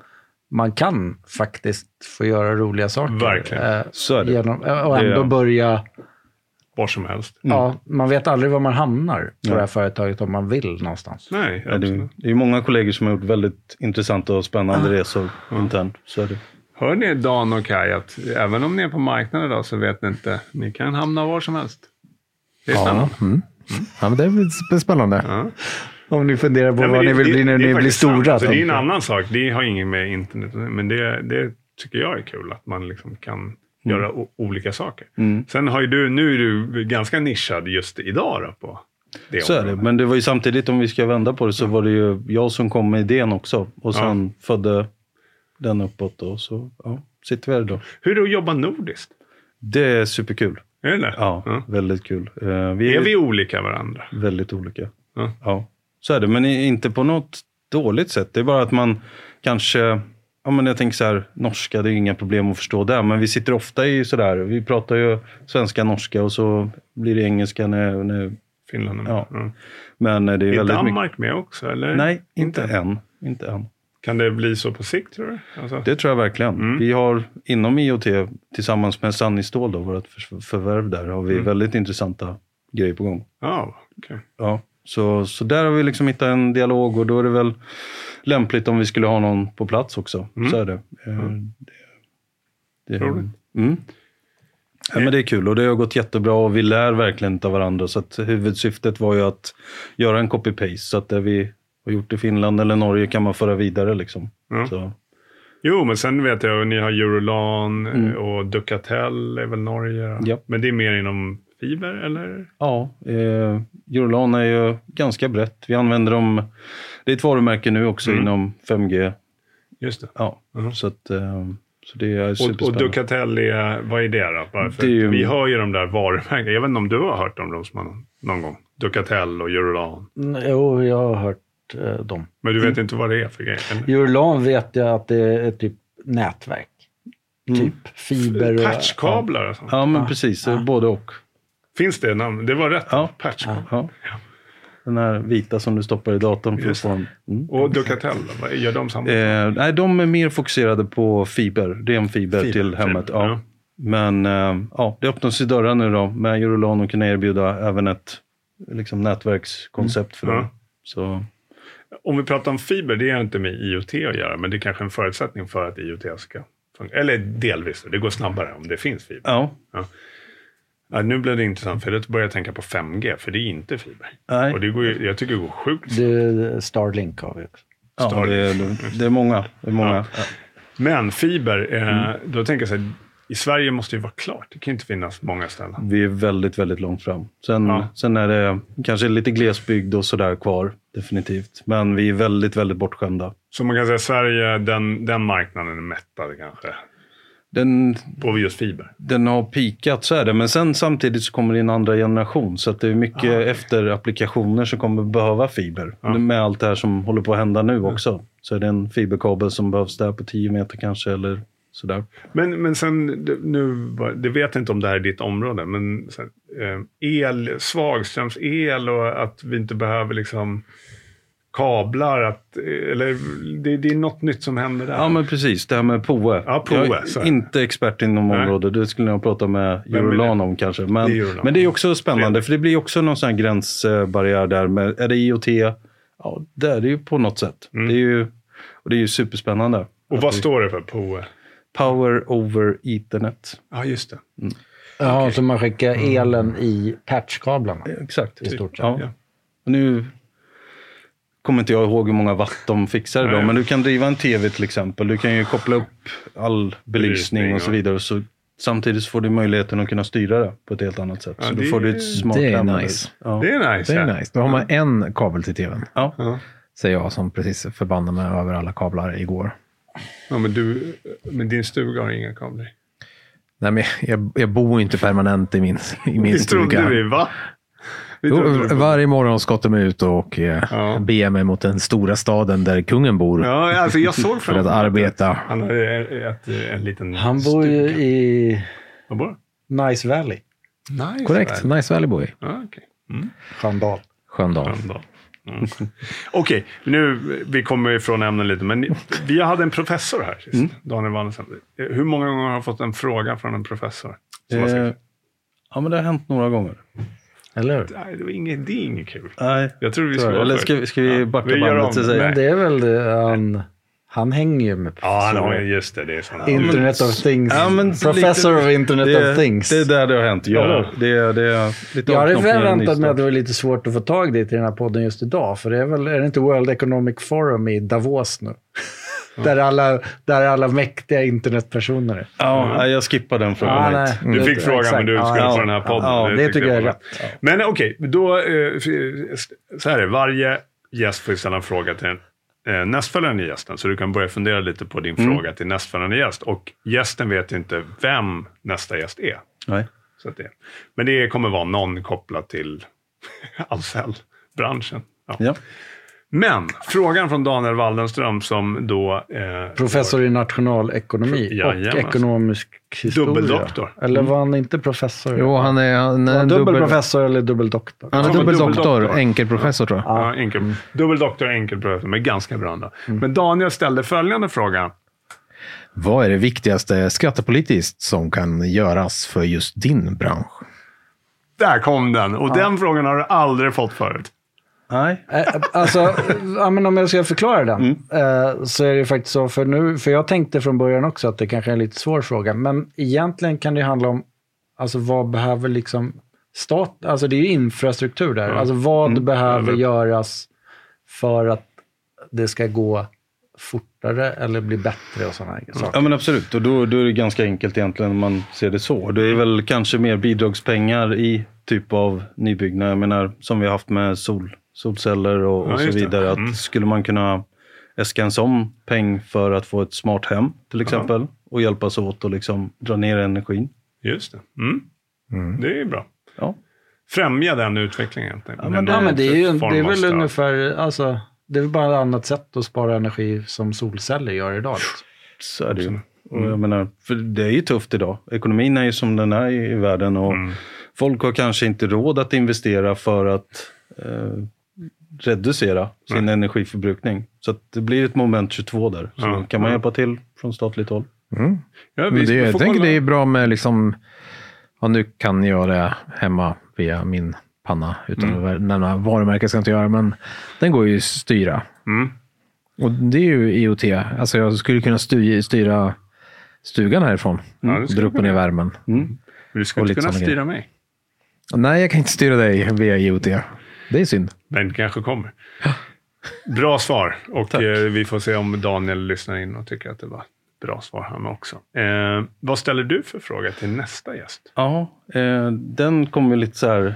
man kan faktiskt få göra roliga saker. Verkligen. eh, Så är det. genom, eh, och Det ändå är- börja... Var som helst. Ja, man vet aldrig var man hamnar på Nej. det här företaget om man vill någonstans. Nej, Ja, det, absolut. det är många kollegor som har gjort väldigt intressanta och spännande resor internt. Så är det. Hör ni Dan och Kaj att även om ni är på marknaden idag så vet ni inte. Ni kan hamna var som helst. Det är Ja, spännande. mm. ja, men det blir spännande. Ja. Om ni funderar på men vad det- ni vill det- bli när är ni blir sant. stora. Alltså, det är en annan sak. Det har inget med internet Men det, det tycker jag är kul. Att man liksom kan göra o- olika saker. Mm. Sen har ju du, nu är du ganska nischad just idag då på det Så är det. området. Men det var ju samtidigt, om vi ska vända på det, så var det ju jag som kom med idén också. Och sen födde den uppåt och så ja, sitter vi här idag. Hur är det att jobba nordiskt? Det är superkul. Är det det? Ja, väldigt kul. Eh, vi Är är vi olika varandra? väldigt olika. Ja. Ja, så är det. Men inte på något dåligt sätt. Det är bara att man kanske... Ja, men jag tänker så här, norska, det är inga problem att förstå där. Men vi sitter ofta i sådär, vi pratar ju svenska, norska och så blir det engelska när... när Finland är med. Ja. Ja. men det är, Är väldigt mycket... Danmark med också? Eller? Nej, inte än. Inte än. Kan det bli så på sikt tror du? Alltså, Det tror jag verkligen. Mm. Vi har inom IoT tillsammans med Sannistål, då, vårt för- förvärv där, har vi Mm. väldigt intressanta grejer på gång. Ja, okej. Ja, så, så där har vi liksom hittat en dialog och då är det väl lämpligt om vi skulle ha någon på plats också. Mm. Så är det. Eh, det, det Roligt. mm. ja, men det är kul och det har gått jättebra och vi lär verkligen av varandra. Så att huvudsyftet var ju att göra en copy-paste. Så att det vi har gjort i Finland eller Norge kan man föra vidare. Liksom. Så, Jo, men sen vet jag att ni har Eurolan Mm. och Ducatel är väl Norge. Ja. Men det är mer inom fiber eller? ja, eh, Eurolan är ju ganska brett. Vi använder dem, det är ett varumärke nu också Mm. inom 5G. Just det. Ja, Mhm. så, att, eh, så det är Och, och superspännande. Ducatel är, vad är det då? Bara för Det är ju- Vi hör ju de där varumärkena. Jag vet inte om du har hört om dem som man, någon gång? Ducatel och Eurolan. Mm, Jo, jag har hört eh, dem. Men du vet inte vad det är för grejer? eller? Eurolan vet jag att det är typ nätverk. Typ fiber och... Patchkablar och sånt. Ja, men Ja. precis. Ja. Både och. Finns det namn? Det var rätt. Ja. Patchkablar. Ja. Den här vita som du stoppar i datorn. För att få en, mm. Och Ducatel, gör de samma? eh, nej, de är mer fokuserade på fiber. Ren fiber, Fiber, till hemmet. fiber, Ja. ja. Men eh, ja, det öppnas i dörrar nu då. Med Eurolan och kunna erbjuda även ett liksom, nätverkskoncept för Mm. dem. Ja. Så, Om vi pratar om fiber, det har inte med IoT att göra, men det är kanske en förutsättning för att IoT ska fungera. Eller delvis, det går snabbare om det finns fiber. ja, Ja, nu blir det intressant, för då börjar jag tänka på 5G, för det är inte fiber. nej. Och det går ju, jag tycker det går sjukt. Det, Starlink har vi också. Ja, det, är, det är många. Det är många. Ja. Men fiber, eh, Mm. då tänker jag så här, i Sverige måste det ju vara klart. Det kan ju inte finnas många ställen. Vi är väldigt, väldigt långt fram. Sen, Ja. sen är det kanske lite glesbygd och sådär kvar, definitivt. Men vi är väldigt, väldigt bortskämda. Så man kan säga Sverige, den, den marknaden är mättad kanske. Den, På just fiber. den har pikat, så är det. Men sen samtidigt så kommer det en andra generation. Så att det är mycket Ah, okej. efter-applikationer som kommer behöva fiber. Ja. Med allt det här som håller på att hända nu också. Så är det en fiberkabel som behövs där på 10 meter kanske, eller sådär. Men, men sen, nu, det vet jag inte om det här är ditt område, men sen, eh, el, svagströmsel och att vi inte behöver liksom kablar, att, eller det, det är något nytt som händer där. Ja, men precis. Det här med POE. Ja, POE, Jag är det. inte expert inom Nej. området. Det skulle jag prata med Eurolan det? om kanske. Men Det det Eurolan. men det är också spännande, för det blir också någon sån här gränsbarriär där. Med, är det IoT? Ja, det är det ju på något sätt. Mm. Det är ju, och det är ju superspännande. och vad vi- står det för POE? Power over Ethernet. Ja, just det. Ja, så man skickar elen i patchkablarna Exakt. i stort sett. Ja. Ja. Och nu kommer inte jag ihåg hur många watt de fixar idag, men du kan driva en tv till exempel. Du kan ju koppla upp all belysning och så vidare. Så samtidigt får du möjligheten att kunna styra det på ett helt annat sätt. Ja, så det då får du ett smart det är nice. Ja. Det är nice. Det är nice. Då har man en kabel till tvn. Ja. Säger jag som precis förbannade mig över alla kablar igår. Ja, men, du, men din stuga har inga kablar. Nej, men jag, jag bor inte permanent i min, i min Det stuga. trodde vi, va? Jo, varje morgon skottar mig ut och eh, Ja. beger mig mot den stora staden där kungen bor Ja, alltså jag såg för framför att arbeta. Han har ett, en liten Han bor ju i Var bor han? Nice Valley, Nice. Korrekt. Nice Valley Boy. Ja, okej. Sköndal. Mm. Okej, nu vi kommer ifrån ämnen lite, men vi hade en professor här sist, Mm. Daniel Wannesen. Hur många gånger har du fått en fråga från en professor? Som Eh, ja, men det har hänt några gånger. Eller hur? Nej, det, var inget, det är inget kul. Nej. Jag tror vi ska Eller ska, ska vi Ja, backa vi bandet och det. säga? Det är väl det, han, han hänger ju med Ja, han har, just det. Det är sådana. Internet of Things. Ja, men Professor lite- of Internet det, of Things. Det är där det har hänt, ja. Eller? Det, är- det är lite jag hade och förväntat mig att det var lite svårt att få tag i till den här podden just idag. För det är väl, är det inte World Economic Forum i Davos nu? Där, alla, där alla mäktiga internetpersoner är. Ja, jag skippar den frågan. Ja, nej. Du fick Mm. frågan, Exakt. men du skulle ja. få den här podden. Ja, det tycker jag är rätt. Men okej, då... Eh, så här är det. Varje gäst får ställa en fråga till den eh, nästföljande gästen. Så du kan börja fundera lite på din Mm. fråga till nästföljande gäst. Och gästen vet inte vem nästa gäst är. Nej. Så att det, men det kommer vara någon kopplat till Ahlsell-branschen. Ja. Ja. Men frågan från Daniel Waldenström som då... Eh, Professor i nationalekonomi och Jajamän. ekonomisk historia. Dubbeldoktor. Eller var han inte professor? Jo, han är, han Var är han dubbel, dubbelprofessor eller dubbeldoktor? han är Ja, dubbeldoktor, dubbeldoktor. enkelprofessor tror jag. Ja, enkel. Dubbeldoktor, enkelprofessor, men ganska bra ändå. Men Daniel ställde följande fråga. Vad är det viktigaste skattepolitiskt som kan göras för just din bransch? Där kom den! Och den frågan har du aldrig fått förut. Nej. Eh, Alltså, ja, men om jag ska förklara den. Mm. eh, Så är det faktiskt så, för, nu, för jag tänkte från början också att det kanske är en lite svår fråga. Men egentligen kan det handla om, alltså vad behöver liksom stat, alltså det är ju infrastruktur där. Alltså vad Mm. behöver göras för att det ska gå fortare eller bli bättre och sådana saker. Ja men absolut, och då, då är det ganska enkelt egentligen om man ser det så. Det är väl kanske mer bidragspengar i typ av nybyggnad. Jag menar som vi har haft med sol, solceller och, Ja, och så vidare. Att Mm. Skulle man kunna äska en sån peng för att få ett smart hem till exempel och hjälpas åt och liksom dra ner energin. Just det. Mm. Det är ju bra. Ja. Främja den utvecklingen. Ja, men Ja, men det är, ju, det är väl stöd. ungefär, alltså, det är väl bara ett annat sätt att spara energi som solceller gör idag. Liksom. Så är det ju. Och jag menar, för det är ju tufft idag. Ekonomin är ju som den är i, i världen och Mm. folk har kanske inte råd att investera för att eh, reducera sin energiförbrukning. Så att det blir ett moment 22 där. Så Ja, kan man ja. hjälpa till från statligt håll. Mm. Ja, Men vi det, jag tänker kolla. det är bra med liksom, ja, nu kan jag det hemma via min panna utan Mm. att nämna varumärke ska jag inte göra, men den går ju att styra. Mm. Och det är ju IoT. Alltså jag skulle kunna styra, stugan härifrån. Ja, skulle dra upp och ner värmen. Men Du ska Och inte kunna styra mig. Nej, jag kan inte styra dig via IoT. Det är synd. Men det kanske kommer. Bra svar. Och eh, vi får se om Daniel lyssnar in och tycker att det var ett bra svar han också. Eh, vad ställer du för fråga till nästa gäst? Ja, eh, den kommer lite så här...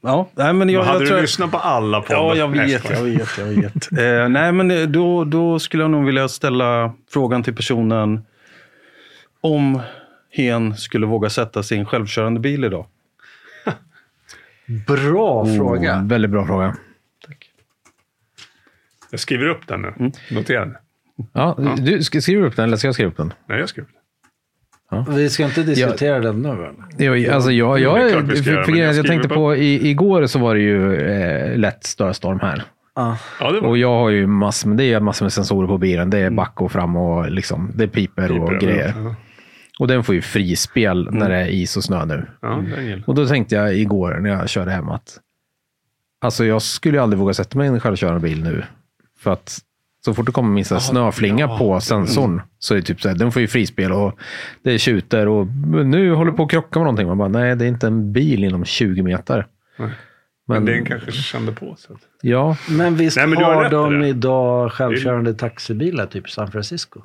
Ja, nej men jag, hade jag du tror... lyssnat på alla poddar? Ja, jag vet, jag vet, jag vet. eh, nej, men eh, då, då skulle jag nog vilja ställa frågan till personen om hen skulle våga sätta sin självkörande bil idag. Bra fråga. Oh, väldigt bra fråga. Jag skriver upp den nu. Mm. Notera den. Ja, du, skriva upp den eller ska jag skriva upp den? Nej, jag skrev det. Vi ska inte diskutera den nu? Jag, alltså jag, Jo, jag, göra, för men jag jag, skriver tänkte på, i, igår så var det ju eh, lätt snöstorm här. Ja. Ja, det var Och jag har ju massor, med- det är massor med sensorer på bilen. Det är back och fram och liksom, det piper, och Piper, grejer. ja. Och den får ju frispel när det är is och snö nu. Ja, gillar Och då tänkte jag igår när jag körde hem att alltså jag skulle ju aldrig våga sätta mig i en självkörande bil nu. För att så fort det kommer minsta snöflinga ja. på sensorn så är det typ så här, den får ju frispel och det tjuter och nu håller på att krocka med någonting. Man bara, nej det är inte en bil inom 20 meter. Nej. Men, Men den kanske kände på sig. ja, Men visst Nej, men du har har de idag självkörande taxibilar, typ San Francisco?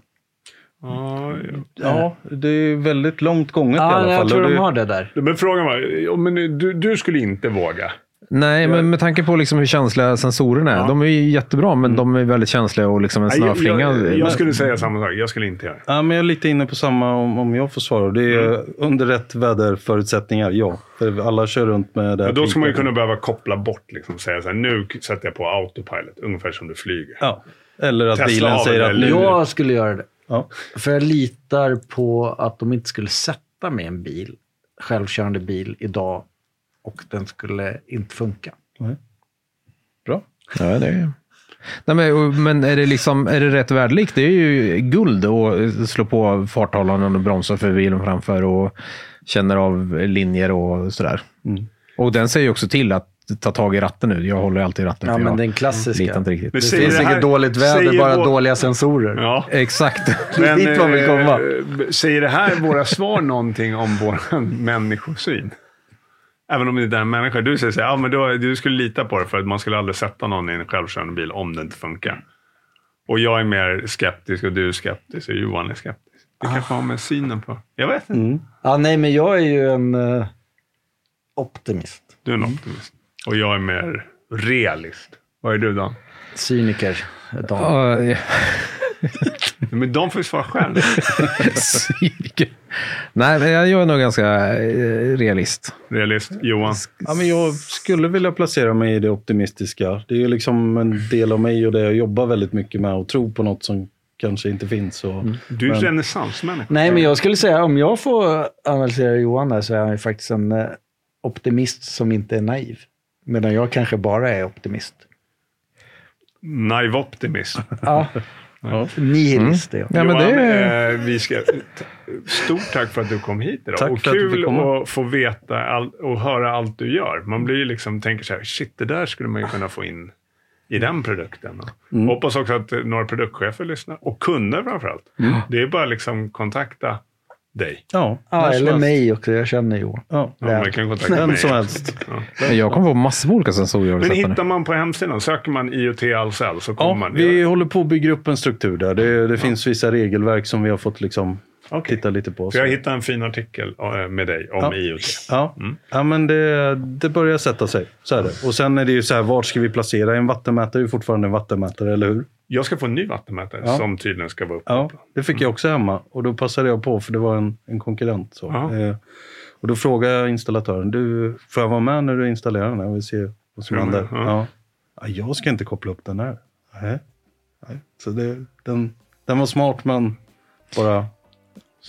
Ja, det är väldigt långt gånget i Ja, alla fall. jag tror de har det där. Men frågan var, men du, du skulle inte våga? nej men med tanke på liksom hur känsliga sensorerna är. Ja. De är ju jättebra men de är väldigt känsliga och liksom en Nej, jag, snöflinga. jag, jag skulle säga samma sak. Jag skulle inte göra det. Ja, men jag är lite inne på samma om, om jag får svara. Det är Mm. under rätt väderförutsättningar, ja. För alla kör runt med det här Ja, då ska man ju kunna behöva koppla bort, liksom, säga så här, nu sätter jag på autopilot, ungefär som du flyger. Ja. Eller att Tesla bilen säger att nu... Jag skulle göra det. Ja. För jag litar på att de inte skulle sätta med en bil, självkörande bil idag och den skulle inte funka. Bra. Ja, det är... Nej, men, men är det, liksom, är det rätt väderlek? Det är ju guld att slå på farthållaren och bromsa för bilen framför och känner av linjer och sådär. Mm. Och den säger ju också till att ta tag i ratten nu. Jag håller alltid i ratten. Ja, men den klassiska. litar inte riktigt. Men Det säger finns det här- inget dåligt väder, säger bara vår- dåliga sensorer. Ja. Exakt. Är dit man vill komma. eh, säger det här våra svar någonting om vår människosyn? Även om det inte är en människa. Du säger så här, ja, men då, du skulle lita på det för att man skulle aldrig sätta någon i en självkörande bil om det inte funkar. Och jag är mer skeptisk och du är skeptisk och Johan är skeptisk. Det kanske har med synen på... Jag vet inte. Mm. Ja, nej, men jag är ju en eh, optimist. Du är en optimist. Och jag är mer realist. Vad är du då? Cyniker. Dan. Men de får ju svara själv. cyniker. Nej, men jag är nog ganska eh, realist. Realist. Johan. Ja, men jag skulle vilja placera mig i det optimistiska. Det är ju liksom en del av mig och det jag jobbar väldigt mycket med och tro på något som kanske inte finns. Och, Du är Men- renässansmänniska. Nej, men jag skulle säga om jag får analysera Johan där så är han ju faktiskt en eh, optimist som inte är naiv. Medan jag kanske bara är optimist. Naiv optimist. Ja, Ja. nihilist är jag. Ja, det Johan, eh, vi ska, stort tack för att du kom hit idag. Tack och att kul komma. att få veta all, och höra allt du gör. Man blir liksom, tänker så här, shit, det där skulle man ju kunna få in i den produkten. Mm. Hoppas också att några produktchefer lyssnar. Och kunder framförallt. Det är bara liksom kontakta dig. Ja, Ja, eller helst. mig också. Jag känner Johan. Ja. Ja, man kan kontakta Vem mig. som helst. Ja. Jag kommer på massor med olika sensorer Men hittar man på hemsidan, söker man IoT Ahlsell så kommer Ja, man. vi håller på att bygga upp en struktur där. Det, det finns vissa regelverk som vi har fått liksom Okej. titta lite på. För jag hittade en fin artikel eh, med dig om Ja. IoT. Ja, Mm. ja men det, det börjar sätta sig. Så är det. Och sen är det ju så här, vart ska vi placera? En vattenmätare är ju fortfarande en vattenmätare, eller hur? Jag ska få en ny vattenmätare Ja. som tydligen ska vara Ja, uppkopplad. det fick jag också hemma. Och då passade jag på, för det var en, en konkurrent. Så. Ja. Eh, och då frågade jag installatören, du, får jag vara med när du installerar den här? Jag vill se vad som Ja, händer. ja. Ja. Ja, jag ska inte koppla upp den här. Nej. Nej. Så det, den, den var smart, men bara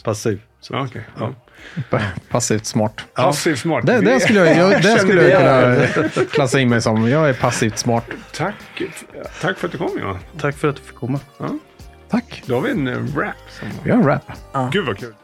passiv. Så. Ja, okej. Ja. Passivt smart. Passivt smart. Det, det skulle jag, jag, det skulle jag kunna klassa in mig som. Jag är passivt smart. Tack. Tack för att du kom Johan. Tack för att du fick komma. Tack. Då har vi en eh, rap. Som... Vi har en rap. Gud vad kul.